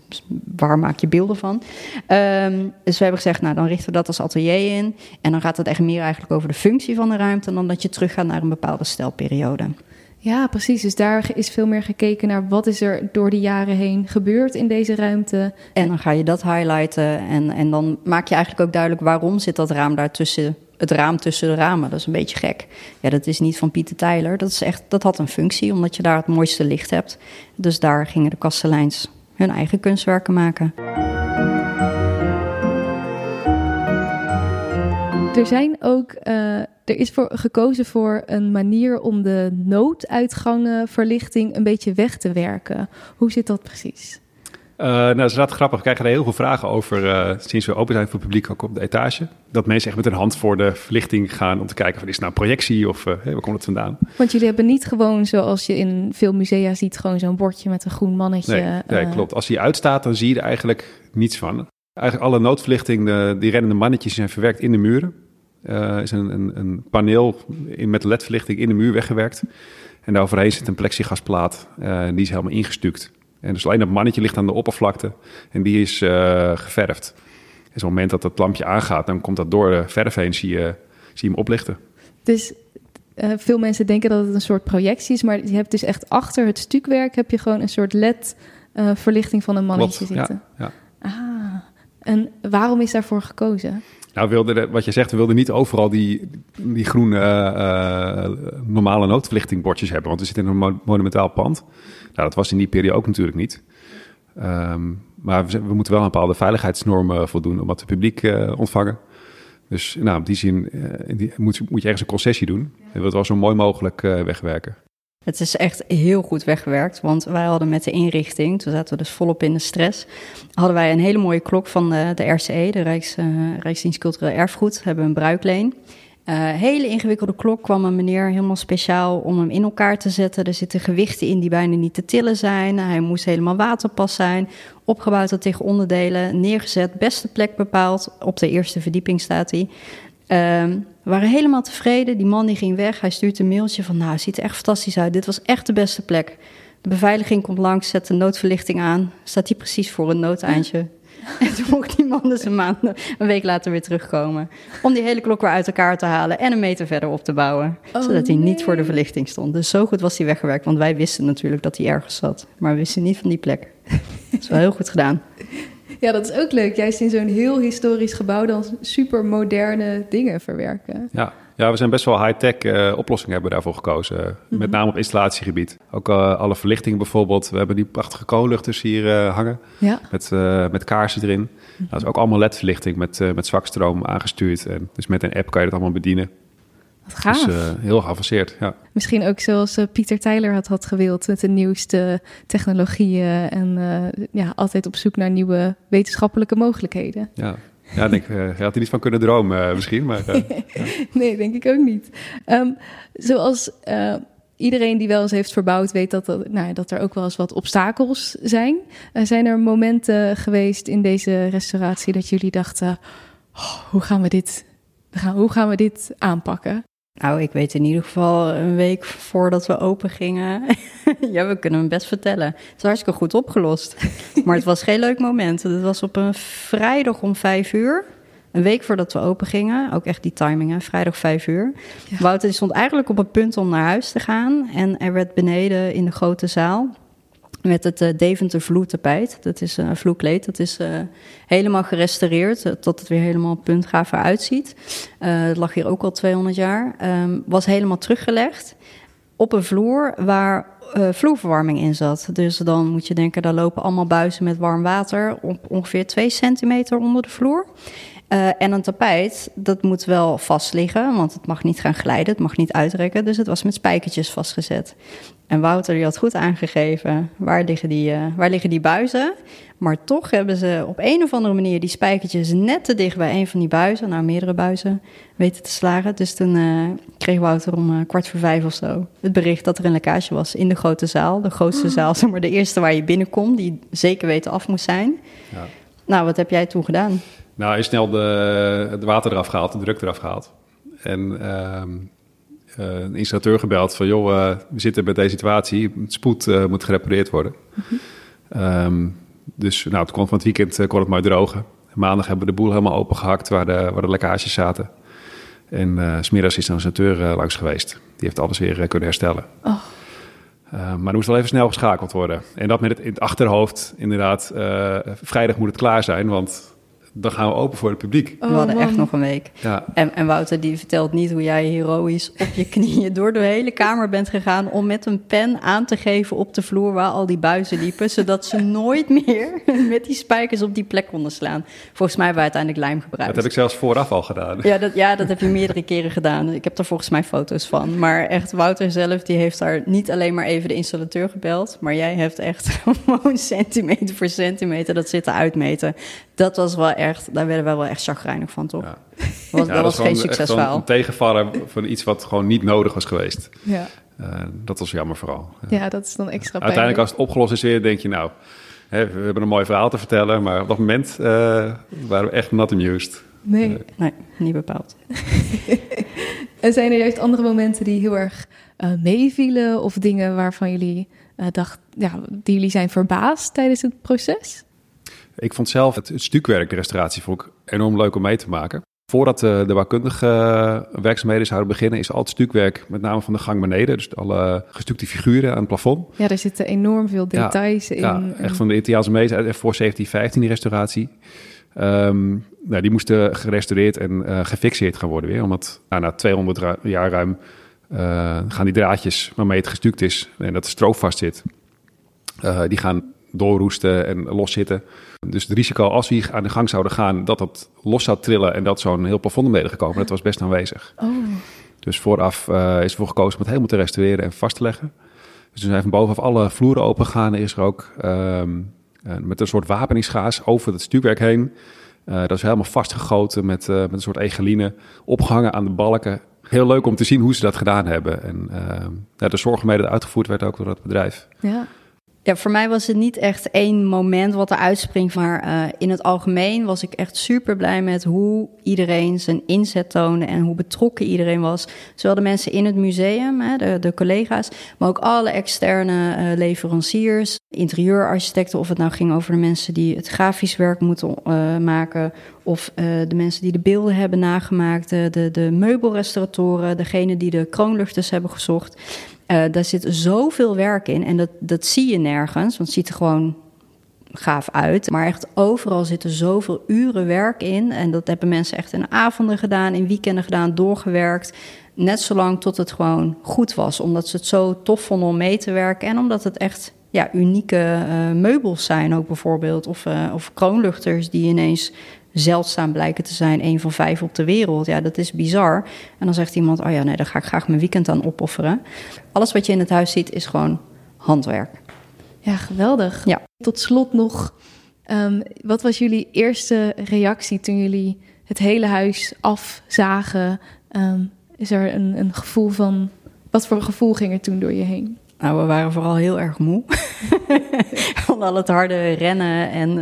waar maak je beelden van? Ehm, dus we hebben gezegd, nou dan richten we dat als atelier in. En dan gaat het echt meer eigenlijk over de functie van de ruimte... dan dat je teruggaat naar een bepaalde stijlperiode. Ja, precies. Dus daar is veel meer gekeken naar wat is er door de jaren heen gebeurd in deze ruimte. En dan ga je dat highlighten. En, en dan maak je eigenlijk ook duidelijk waarom zit dat raam daar tussen... Het raam tussen de ramen, dat is een beetje gek. Ja, dat is niet van Pieter Tyler. Dat, is echt, dat had een functie, omdat je daar het mooiste licht hebt. Dus daar gingen de kasteleins hun eigen kunstwerken maken. Er zijn ook, eh, er is voor, gekozen voor een manier om de nooduitgangen verlichting een beetje weg te werken. Hoe zit dat precies? Uh, nou, dat is inderdaad grappig. We krijgen er heel veel vragen over uh, sinds we open zijn voor het publiek, ook op de etage. Dat mensen echt met hun hand voor de verlichting gaan om te kijken van is het nou een projectie of uh, hey, waar komt het vandaan? Want jullie hebben niet gewoon zoals je in veel musea ziet, gewoon zo'n bordje met een groen mannetje. Nee, nee klopt. Als die uitstaat, dan zie je er eigenlijk niets van. Eigenlijk alle noodverlichting, de, die rennende mannetjes zijn verwerkt in de muren. Er is een, een, een, paneel in, met ledverlichting in de muur weggewerkt. En daar overheen zit een plexigasplaat. die is helemaal ingestuukt. En dus alleen dat mannetje ligt aan de oppervlakte en die is uh, geverfd. En op het moment dat het lampje aangaat, dan komt dat door de verf heen, zie je, zie je hem oplichten. Dus uh, veel mensen denken dat het een soort projectie is, maar je hebt dus echt achter het stukwerk heb je gewoon een soort LED-verlichting uh, van een mannetje Klopt, zitten. Ja, ja. Ah, en waarom is daarvoor gekozen? Nou, wilde de, wat je zegt, we wilden niet overal die, die groene uh, normale noodverlichtingbordjes hebben, want we zitten in een mo monumentaal pand. Nou, dat was in die periode ook natuurlijk niet. Um, maar we, we, moeten wel een bepaalde veiligheidsnormen voldoen om het publiek uh, ontvangen. Dus nou, op die zin uh, die, moet, moet je ergens een concessie doen. En we het wel zo mooi mogelijk uh, wegwerken. Het is echt heel goed weggewerkt, want wij hadden met de inrichting, toen zaten we dus volop in de stress, hadden wij een hele mooie klok van de, de RCE, de Rijks, Rijksdienst Cultureel Erfgoed, hebben we een bruikleen. Uh, hele ingewikkelde klok kwam een meneer helemaal speciaal om hem in elkaar te zetten. Er zitten gewichten in die bijna niet te tillen zijn. Hij moest helemaal waterpas zijn. Opgebouwd tot tegen onderdelen, neergezet, beste plek bepaald. Op de eerste verdieping staat hij. We waren helemaal tevreden. Die man die ging weg. Hij stuurt een mailtje van, nou, ziet er echt fantastisch uit. Dit was echt de beste plek. De beveiliging komt langs, zet de noodverlichting aan. Staat hij precies voor een noodeindje. En toen mocht die man dus een maand, een week later weer terugkomen. Om die hele klok weer uit elkaar te halen en een meter verder op te bouwen. Oh, zodat hij nee. niet voor de verlichting stond. Dus zo goed was hij weggewerkt. Want wij wisten natuurlijk dat hij ergens zat. Maar we wisten niet van die plek. Dat is wel heel goed gedaan. Ja, dat is ook leuk. Juist in zo'n heel historisch gebouw dan super moderne dingen verwerken. Ja, ja we zijn best wel high-tech uh, oplossingen hebben we daarvoor gekozen. Mm -hmm. Met name op installatiegebied. Ook uh, alle verlichting bijvoorbeeld. We hebben die prachtige koolluchters hier uh, hangen. Ja. Met, met kaarsen erin. Mm -hmm. Dat is ook allemaal LED-verlichting met, met zwakstroom aangestuurd. En dus met een app kan je dat allemaal bedienen. Wat gaaf. Dus heel geavanceerd, ja. Misschien ook zoals Pieter Tyler had, had gewild met de nieuwste technologieën en ja, altijd op zoek naar nieuwe wetenschappelijke mogelijkheden. Ja, ja denk, uh, je had er niet van kunnen dromen misschien, maar... ja. nee, denk ik ook niet. Um, zoals iedereen die wel eens heeft verbouwd weet dat, dat, nou, dat er ook wel eens wat obstakels zijn. zijn er momenten geweest in deze restauratie dat jullie dachten, oh, hoe gaan we dit... Hoe gaan we dit aanpakken? Nou, ik weet in ieder geval een week voordat we open gingen. ja, we kunnen hem best vertellen. Het is hartstikke goed opgelost. maar het was geen leuk moment. Het was op een vrijdag om vijf uur. Een week voordat we open gingen. Ook echt die timing, hè? vrijdag vijf uur. Ja. Wouter stond eigenlijk op het punt om naar huis te gaan. En er werd beneden in de grote zaal met het uh, Deventer vloertapijt. Dat is een uh, vloerkleed. Dat is uh, helemaal gerestaureerd, uh, tot het weer helemaal puntgaaf eruit ziet. het lag hier ook al 200 jaar. Um, was helemaal teruggelegd op een vloer waar vloerverwarming in zat. Dus dan moet je denken, daar lopen allemaal buizen met warm water... op ongeveer 2 centimeter onder de vloer. Uh, en een tapijt, dat moet wel vast liggen, want het mag niet gaan glijden, het mag niet uitrekken. Dus het was met spijkertjes vastgezet. En Wouter die had goed aangegeven, waar liggen die, uh, waar liggen die buizen? Maar toch hebben ze op een of andere manier die spijkertjes net te dicht bij een van die buizen, nou meerdere buizen, weten te slagen. Dus toen uh, kreeg Wouter om kwart voor vijf of zo het bericht dat er een lekkage was in de grote zaal. De grootste zaal, zeg maar de eerste waar je binnenkomt, die zeker weten af moest zijn. Ja. Nou, wat heb jij toen gedaan? Nou, is snel de, het water eraf gehaald, de druk eraf gehaald. En uh, uh, een installateur gebeld van... joh, uh, we zitten met deze situatie, het spoed uh, moet gerepareerd worden. Mm -hmm. um, dus nou, het kon van het weekend kon het maar drogen. Maandag hebben we de boel helemaal opengehakt waar de, waar de lekkages zaten. En uh, smiddags is een installateur langs geweest. Die heeft alles weer kunnen herstellen. Oh. Maar er moest wel even snel geschakeld worden. En dat met het in het achterhoofd, inderdaad. Vrijdag moet het klaar zijn, want dan gaan we open voor het publiek. Oh, we hadden man. echt nog een week. Ja. En, en, Wouter die vertelt niet hoe jij heroïs op je knieën door de hele kamer bent gegaan om met een pen aan te geven op de vloer waar al die buizen liepen, zodat ze nooit meer met die spijkers op die plek konden slaan. Volgens mij hebben we uiteindelijk lijm gebruikt. Dat heb ik zelfs vooraf al gedaan. Ja, dat, ja, dat heb je meerdere keren gedaan. Ik heb er volgens mij foto's van. Maar echt, Wouter zelf die heeft daar niet alleen maar even de installateur gebeld, maar jij hebt echt gewoon centimeter voor centimeter dat zitten uitmeten. Dat was wel echt, daar werden we wel echt chagrijnig van, toch? Ja. Dat was, ja, dat was gewoon, geen succesverhaal. Een tegenvaller van iets wat gewoon niet nodig was geweest. Ja, uh, dat was jammer vooral. Ja. dat is dan extra pijnlijk. Uiteindelijk als het opgelost is weer, denk je nou... Hè, we hebben een mooi verhaal te vertellen, maar op dat moment uh, waren we echt not amused. Nee. Uh, nee, niet bepaald. en zijn er juist andere momenten die heel erg uh, meevielen? Of dingen waarvan jullie uh, dacht, ja, die jullie zijn verbaasd tijdens het proces? Ik vond zelf het, het stukwerk, de restauratie, vond ik enorm leuk om mee te maken. Voordat de, de bouwkundige werkzaamheden zouden beginnen, is al het stukwerk, met name van de gang beneden, dus alle gestukte figuren aan het plafond. Ja, er zitten enorm veel details in. Ja, echt van de Italiaanse meester voor 1715 die restauratie. Um, nou, die moesten gerestaureerd en uh, gefixeerd gaan worden weer. Omdat nou, na 200 jaar ruim uh, gaan die draadjes waarmee het gestuukt is en dat de stroop vast zit, uh, die gaan doorroesten en loszitten. Dus het risico als we aan de gang zouden gaan dat dat los zou trillen en dat zo'n heel plafond beneden gekomen, dat was best aanwezig. Oh. Dus vooraf uh, is ervoor gekozen om het helemaal te restaureren en vast te leggen. Dus we zijn van bovenaf alle vloeren open gegaan. Er is er ook um, uh, met een soort wapeningsgaas over het stuurwerk heen. Uh, dat is helemaal vastgegoten met, met een soort egeline, opgehangen aan de balken. Heel leuk om te zien hoe ze dat gedaan hebben. En ja, de zorg waarmee dat uitgevoerd werd ook door het bedrijf. Ja. Ja, voor mij was het niet echt één moment wat er uitspringt. Maar uh, in het algemeen was ik echt super blij met hoe iedereen zijn inzet toonde en hoe betrokken iedereen was. Zowel de mensen in het museum, hè, de, de, collega's, maar ook alle externe uh, leveranciers, interieurarchitecten. Of het nou ging over de mensen die het grafisch werk moeten uh, maken. Of de mensen die de beelden hebben nagemaakt, de, de meubelrestauratoren, degene die de kroonluchters hebben gezocht. Uh, daar zit zoveel werk in en dat, dat zie je nergens, want het ziet er gewoon gaaf uit. Maar echt overal zitten zoveel uren werk in. En dat hebben mensen echt in avonden gedaan, in weekenden gedaan, doorgewerkt. Net zolang tot het gewoon goed was. Omdat ze het zo tof vonden om mee te werken. En omdat het echt ja, unieke uh, meubels zijn ook bijvoorbeeld. Of, uh, of kroonluchters die ineens zeldzaam blijken te zijn. een van vijf op de wereld. Ja, dat is bizar. En dan zegt iemand, oh ja, nee, daar ga ik graag mijn weekend aan opofferen. Alles wat je in het huis ziet is gewoon handwerk. Ja, geweldig. Ja. Tot slot nog, um, wat was jullie eerste reactie toen jullie het hele huis afzagen? Um, is er een, een gevoel van, wat voor gevoel ging er toen door je heen? Nou, we waren vooral heel erg moe. Van al het harde rennen en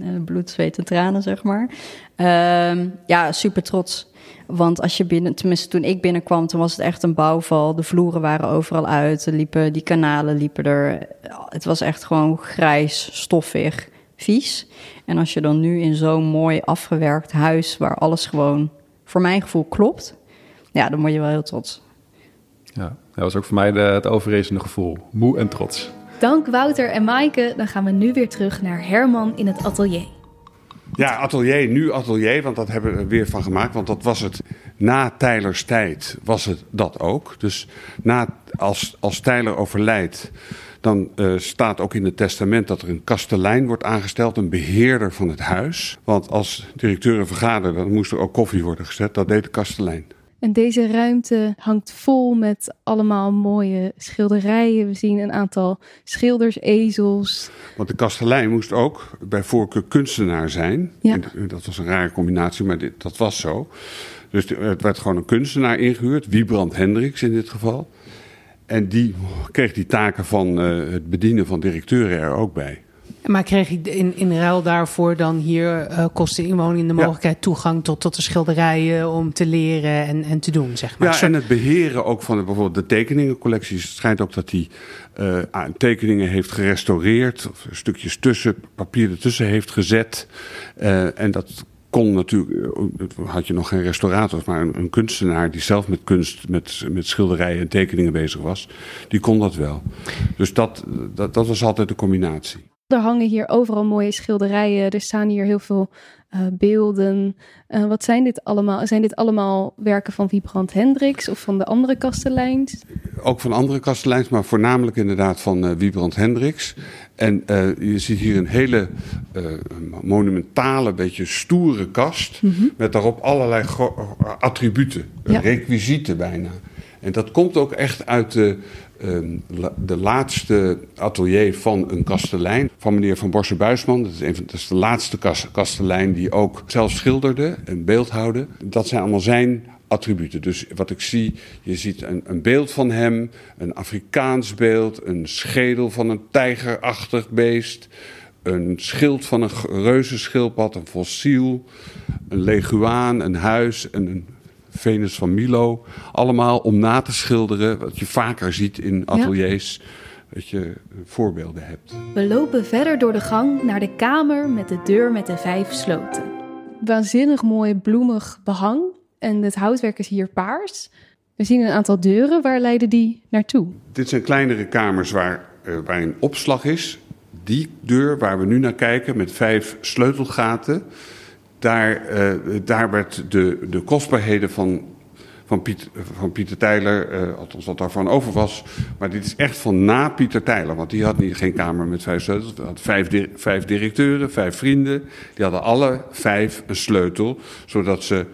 uh, bloed, zweet en tranen, zeg maar. Uh, ja, super trots. Want als je binnen, tenminste toen ik binnenkwam, toen was het echt een bouwval. De vloeren waren overal uit. Er liepen, die kanalen liepen er. Het was echt gewoon grijs, stoffig, vies. En als je dan nu in zo'n mooi afgewerkt huis, waar alles gewoon voor mijn gevoel klopt, ja, dan word je wel heel trots. Ja, dat was ook voor mij de, het overheersende gevoel. Moe en trots. Dank Wouter en Maaike. Dan gaan we nu weer terug naar Herman in het atelier. Ja, atelier, nu atelier, want dat hebben we er weer van gemaakt. Want dat was het na Tylers tijd, was het dat ook. Dus na, als, als Tyler overlijdt, dan uh, staat ook in het testament dat er een kastelein wordt aangesteld, een beheerder van het huis. Want als directeuren vergaderen, dan moest er ook koffie worden gezet. Dat deed de kastelein. En deze ruimte hangt vol met allemaal mooie schilderijen. We zien een aantal schilders, ezels. Want de kastelein moest ook bij voorkeur kunstenaar zijn. Ja. En dat was een rare combinatie, maar dit, dat was zo. Dus het werd gewoon een kunstenaar ingehuurd, Wiebrand Hendricks in dit geval. En die kreeg die taken van uh, het bedienen van directeuren er ook bij. Maar kreeg ik in, in ruil daarvoor dan hier uh, kosten inwoning de mogelijkheid toegang tot, tot de schilderijen om te leren en, en te doen, zeg maar. Ja, en het beheren ook van de, bijvoorbeeld de tekeningencollecties. Het schijnt ook dat hij uh, tekeningen heeft gerestaureerd, of stukjes tussen, papier ertussen heeft gezet. Uh, en dat kon natuurlijk, had je nog geen restaurators, maar een, een, kunstenaar die zelf met kunst, met, met schilderijen en tekeningen bezig was, die kon dat wel. Dus dat, dat, dat was altijd de combinatie. Er hangen hier overal mooie schilderijen. Er staan hier heel veel uh, beelden. Uh, wat zijn dit allemaal? Zijn dit allemaal werken van Wiebrand Hendricks of van de andere kasteleins? Ook van andere kasteleins, maar voornamelijk inderdaad van uh, Wiebrand Hendricks. En je ziet hier een hele monumentale, beetje stoere kast. Mm -hmm. Met daarop allerlei attributen, ja. requisieten bijna. En dat komt ook echt uit de de laatste atelier van een kastelein, van meneer Van Borsen Buisman. Dat is, van, dat is de laatste kastelein die ook zelf schilderde en beeldhouwde. Dat zijn allemaal zijn attributen. Dus wat ik zie, je ziet een, een, beeld van hem, een Afrikaans beeld, een schedel van een tijgerachtig beest, een schild van een reuzenschildpad, een fossiel, een leguaan, een huis, een Venus van Milo. Allemaal om na te schilderen, wat je vaker ziet in ateliers. Ja. dat je voorbeelden hebt. We lopen verder door de gang naar de kamer met de deur met de vijf sloten. Waanzinnig mooi bloemig behang en het houtwerk is hier paars. We zien een aantal deuren. Waar leiden die naartoe? Dit zijn kleinere kamers waar, uh, waar een opslag is. Die deur waar we nu naar kijken met vijf sleutelgaten. Daar, uh, daar werd de, de kostbaarheden van van, Piet, van Pieter Tijler, uh, althans wat daarvan over was. Maar dit is echt van na Pieter Tijler, want die had niet, geen kamer met vijf sleutels. Had vijf, vijf directeuren, vijf vrienden. Die hadden alle vijf een sleutel, zodat ze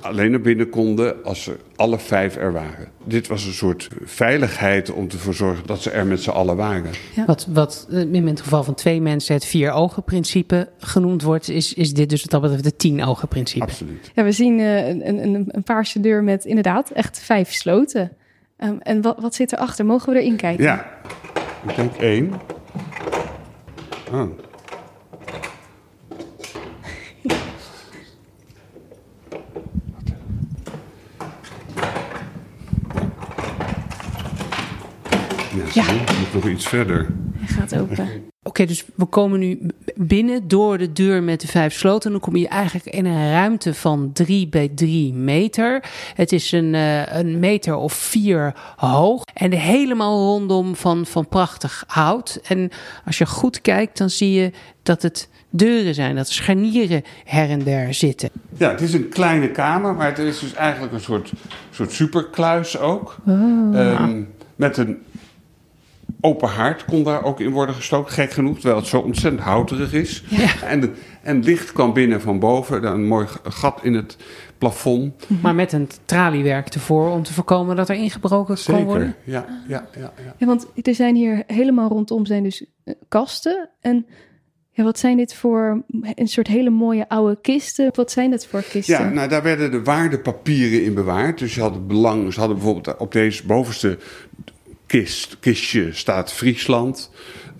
alleen naar binnen konden als ze alle vijf er waren. Dit was een soort veiligheid om ervoor te zorgen dat ze er met z'n allen waren. Ja. Wat, wat in het geval van twee mensen het vier ogen principe genoemd wordt, is, is dit dus wat dat betreft het tien ogen principe. Absoluut. Ja, we zien uh, een, een, een paarse deur met inderdaad echt vijf sloten. Um, en wat, wat zit erachter? Mogen we erin kijken? Ja, ik denk één. Ja, ja. moet nog iets verder. Hij gaat open. Oké, okay, dus we komen nu binnen door de deur met de vijf sloten. Dan kom je eigenlijk in een ruimte van 3 bij 3 meter. Het is een, uh, een meter of vier hoog. En helemaal rondom van, van prachtig hout. En als je goed kijkt, dan zie je dat het deuren zijn, dat er scharnieren her en der zitten. Ja, het is een kleine kamer, maar het is dus eigenlijk een soort, soort superkluis ook. Oh. Um, met een open haard kon daar ook in worden gestoken, gek genoeg, terwijl het zo ontzettend houterig is. Ja. En, en licht kwam binnen van boven, dan een mooi gat in het plafond. Maar met een traliewerk ervoor om te voorkomen dat er ingebroken Zeker. kon worden. Ja, ja, ja, ja. Ja, want er zijn hier helemaal rondom zijn dus uh, kasten. En ja, wat zijn dit voor een soort hele mooie oude kisten? Wat zijn dat voor kisten? Ja, nou daar werden de waardepapieren in bewaard. Dus je had het belang, ze hadden bijvoorbeeld op deze bovenste kist, kistje staat Friesland.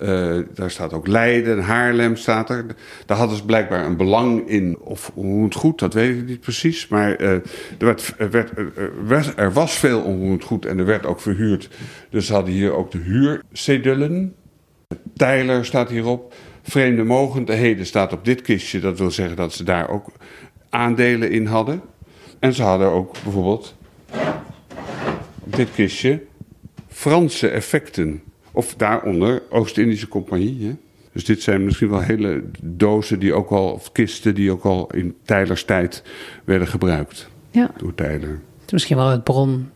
Uh, daar staat ook Leiden, Haarlem staat er. Daar hadden ze blijkbaar een belang in. Of onroerend goed, dat weet ik niet precies. Maar uh, er, werd, er, werd, er, er, was veel onroerend goed en er werd ook verhuurd. Dus ze hadden hier ook de huurcedullen. Tijler staat hierop. Vreemde mogendheden staat op dit kistje. Dat wil zeggen dat ze daar ook aandelen in hadden. En ze hadden ook bijvoorbeeld dit kistje Franse effecten. Of daaronder Oost-Indische Compagnie. Hè? Dus dit zijn misschien wel hele dozen die ook al, of kisten die ook al in Tijlers tijd werden gebruikt. Ja. Door Tijler. Misschien wel het bron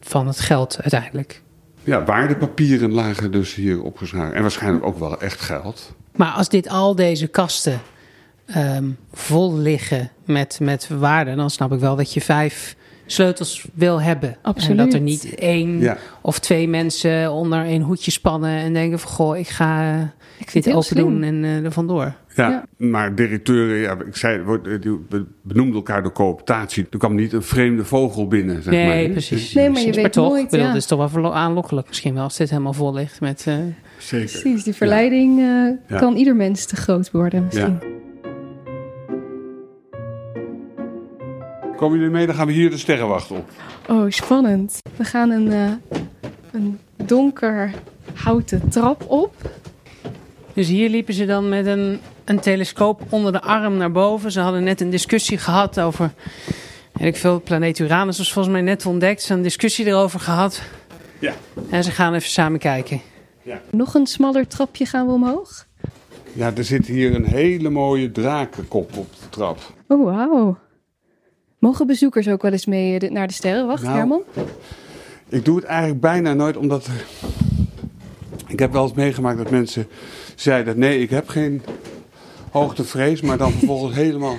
van het geld uiteindelijk. Ja, waardepapieren lagen dus hier opgeslagen. En waarschijnlijk ook wel echt geld. Maar als dit al deze kasten um, vol liggen met, met waarde, dan snap ik wel dat je vijf sleutels wil hebben. Absoluut. En dat er niet één Ja. of twee mensen onder een hoedje spannen en denken van goh, ik ga eh, Ik vind dit open doen en eh, er vandoor. Ja, Ja. maar directeuren, ja, ik zei, die benoemden elkaar door cooptatie. Er kwam niet een vreemde vogel binnen, zeg Nee, maar. hè? precies. Nee, maar je Precies. weet toch, nooit, ik bedoel, ja. Het is toch wel aanlokkelijk misschien wel als dit helemaal vol ligt met... eh, Zeker. Precies, die verleiding eh, kan ieder mens te groot worden misschien. Komen jullie mee? Dan gaan we hier de sterrenwacht op. Oh, spannend. We gaan een, eh, een donker houten trap op. Dus hier liepen ze dan met een, een telescoop onder de arm naar boven. Ze hadden net een discussie gehad over. Weet ik veel, planeet Uranus was volgens mij net ontdekt. Ze hadden een discussie erover gehad. Ja. En ze gaan even samen kijken. Nog een smaller trapje gaan we omhoog. Ja, er zit hier een hele mooie drakenkop op de trap. Oh, wauw. Mogen bezoekers ook wel eens mee eh, naar de sterrenwacht, Nou, Herman? Ik doe het eigenlijk bijna nooit, omdat... Ik heb wel eens meegemaakt dat mensen zeiden... nee, ik heb geen hoogtevrees, maar dan vervolgens helemaal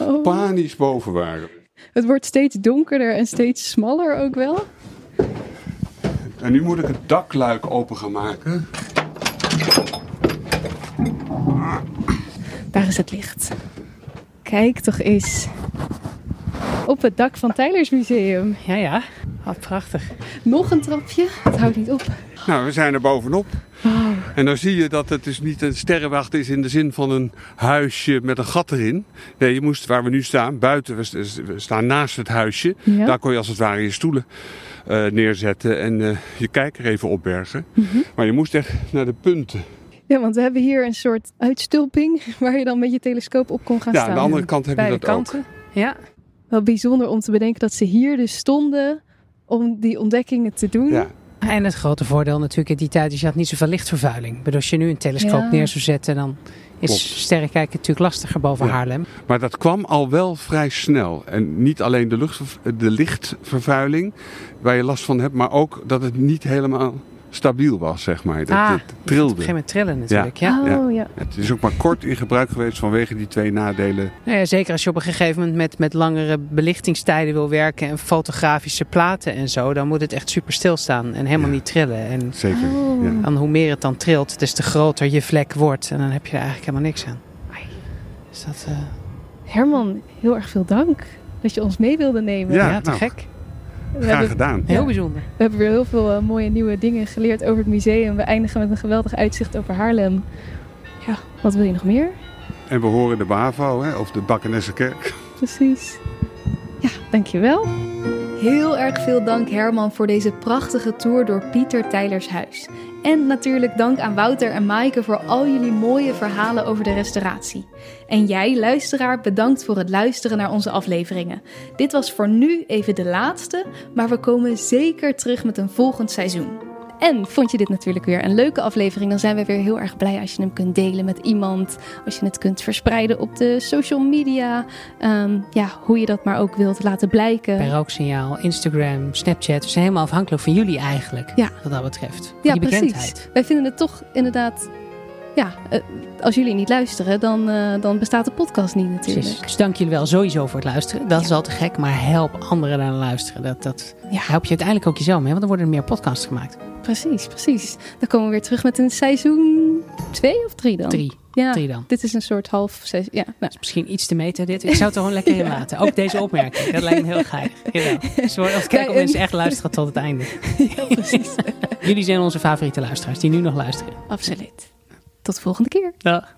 Oh. panisch boven waren. Het wordt steeds donkerder en steeds smaller ook wel. En nu moet ik het dakluik open gaan maken. Daar is het licht. Kijk toch eens. Op het dak van Tylers Museum. Ja, ja. Wat prachtig. Nog een trapje. Het houdt niet op. Nou, we zijn er bovenop. En dan zie je dat het dus niet een sterrenwacht is in de zin van een huisje met een gat erin. Nee, je moest waar we nu staan, buiten, we, st- we staan naast het huisje. Ja. Daar kon je als het ware je stoelen eh, neerzetten en eh, je kijker even opbergen. Mhm. Maar je moest echt naar de punten. Ja, want we hebben hier een soort uitstulping waar je dan met je telescoop op kon gaan Ja, staan. aan de andere kant heb je dat ook. kanten. Ja. Wel bijzonder om te bedenken dat ze hier dus stonden om die ontdekkingen te doen. Ja. En het grote voordeel natuurlijk in die tijd is je had niet zoveel lichtvervuiling. Bedoel, als je nu een telescoop Ja. neer zou zetten, dan is sterrenkijken natuurlijk lastiger boven Ja. Haarlem. Maar dat kwam al wel vrij snel. En niet alleen de, lucht, de lichtvervuiling waar je last van hebt, maar ook dat het niet helemaal stabiel was, zeg maar. Dat Ah, het Op een trilde. gegeven moment trillen natuurlijk. Ja. Oh ja. Het is ook maar kort in gebruik geweest vanwege die twee nadelen. Nou ja, zeker als je op een gegeven moment met, met langere belichtingstijden wil werken en fotografische platen en zo, dan moet het echt super stilstaan en helemaal Ja. niet trillen. En Zeker. Oh. Ja. dan hoe meer het dan trilt, des te groter je vlek wordt en dan heb je er eigenlijk helemaal niks aan. Ai. Dus dat, eh, Herman, heel erg veel dank dat je ons mee wilde nemen. Ja, ja, te nou. gek. We, Graag hebben, gedaan. Heel Ja. bijzonder. we hebben weer heel veel eh, mooie nieuwe dingen geleerd over het museum. We eindigen met een geweldig uitzicht over Haarlem. Ja, wat wil je nog meer? En we horen de BAVO, hè, of de Bakkenessenkerk. Precies. Ja, dankjewel. Heel erg veel dank Herman voor deze prachtige tour door Pieter Tijlers huis. En natuurlijk dank aan Wouter en Maaike voor al jullie mooie verhalen over de restauratie. En jij, luisteraar, bedankt voor het luisteren naar onze afleveringen. Dit was voor nu even de laatste, maar we komen zeker terug met een volgend seizoen. En vond je dit natuurlijk weer een leuke aflevering, dan zijn we weer heel erg blij als je hem kunt delen met iemand. Als je het kunt verspreiden op de social media. Ehm, ja, hoe je dat maar ook wilt laten blijken. Bij rooksignaal, Instagram, Snapchat. We zijn helemaal afhankelijk van jullie eigenlijk. Ja. Wat dat betreft. Ja, die precies. bekendheid. Wij vinden het toch inderdaad. Ja, eh, als jullie niet luisteren, dan, eh, dan bestaat de podcast niet natuurlijk. Precies. Dus dank jullie wel sowieso voor het luisteren. Dat Ja. is al te gek, maar help anderen naar luisteren. Dat, dat Ja. help je uiteindelijk ook jezelf mee, want dan worden er meer podcasts gemaakt. Precies, precies. Dan komen we weer terug met een seizoen twee of drie dan? Drie. Ja, Drie dan. dit is een soort half seizoen. Ja, nou, Misschien iets te meten dit. Ik zou het er gewoon lekker in laten. Ook deze opmerking. Dat lijkt me heel. Jawel. Dus of kijken of en- mensen echt luisteren tot het einde. ja, precies. Jullie zijn onze favoriete luisteraars die nu nog luisteren. Absoluut. Tot de volgende keer. Dag.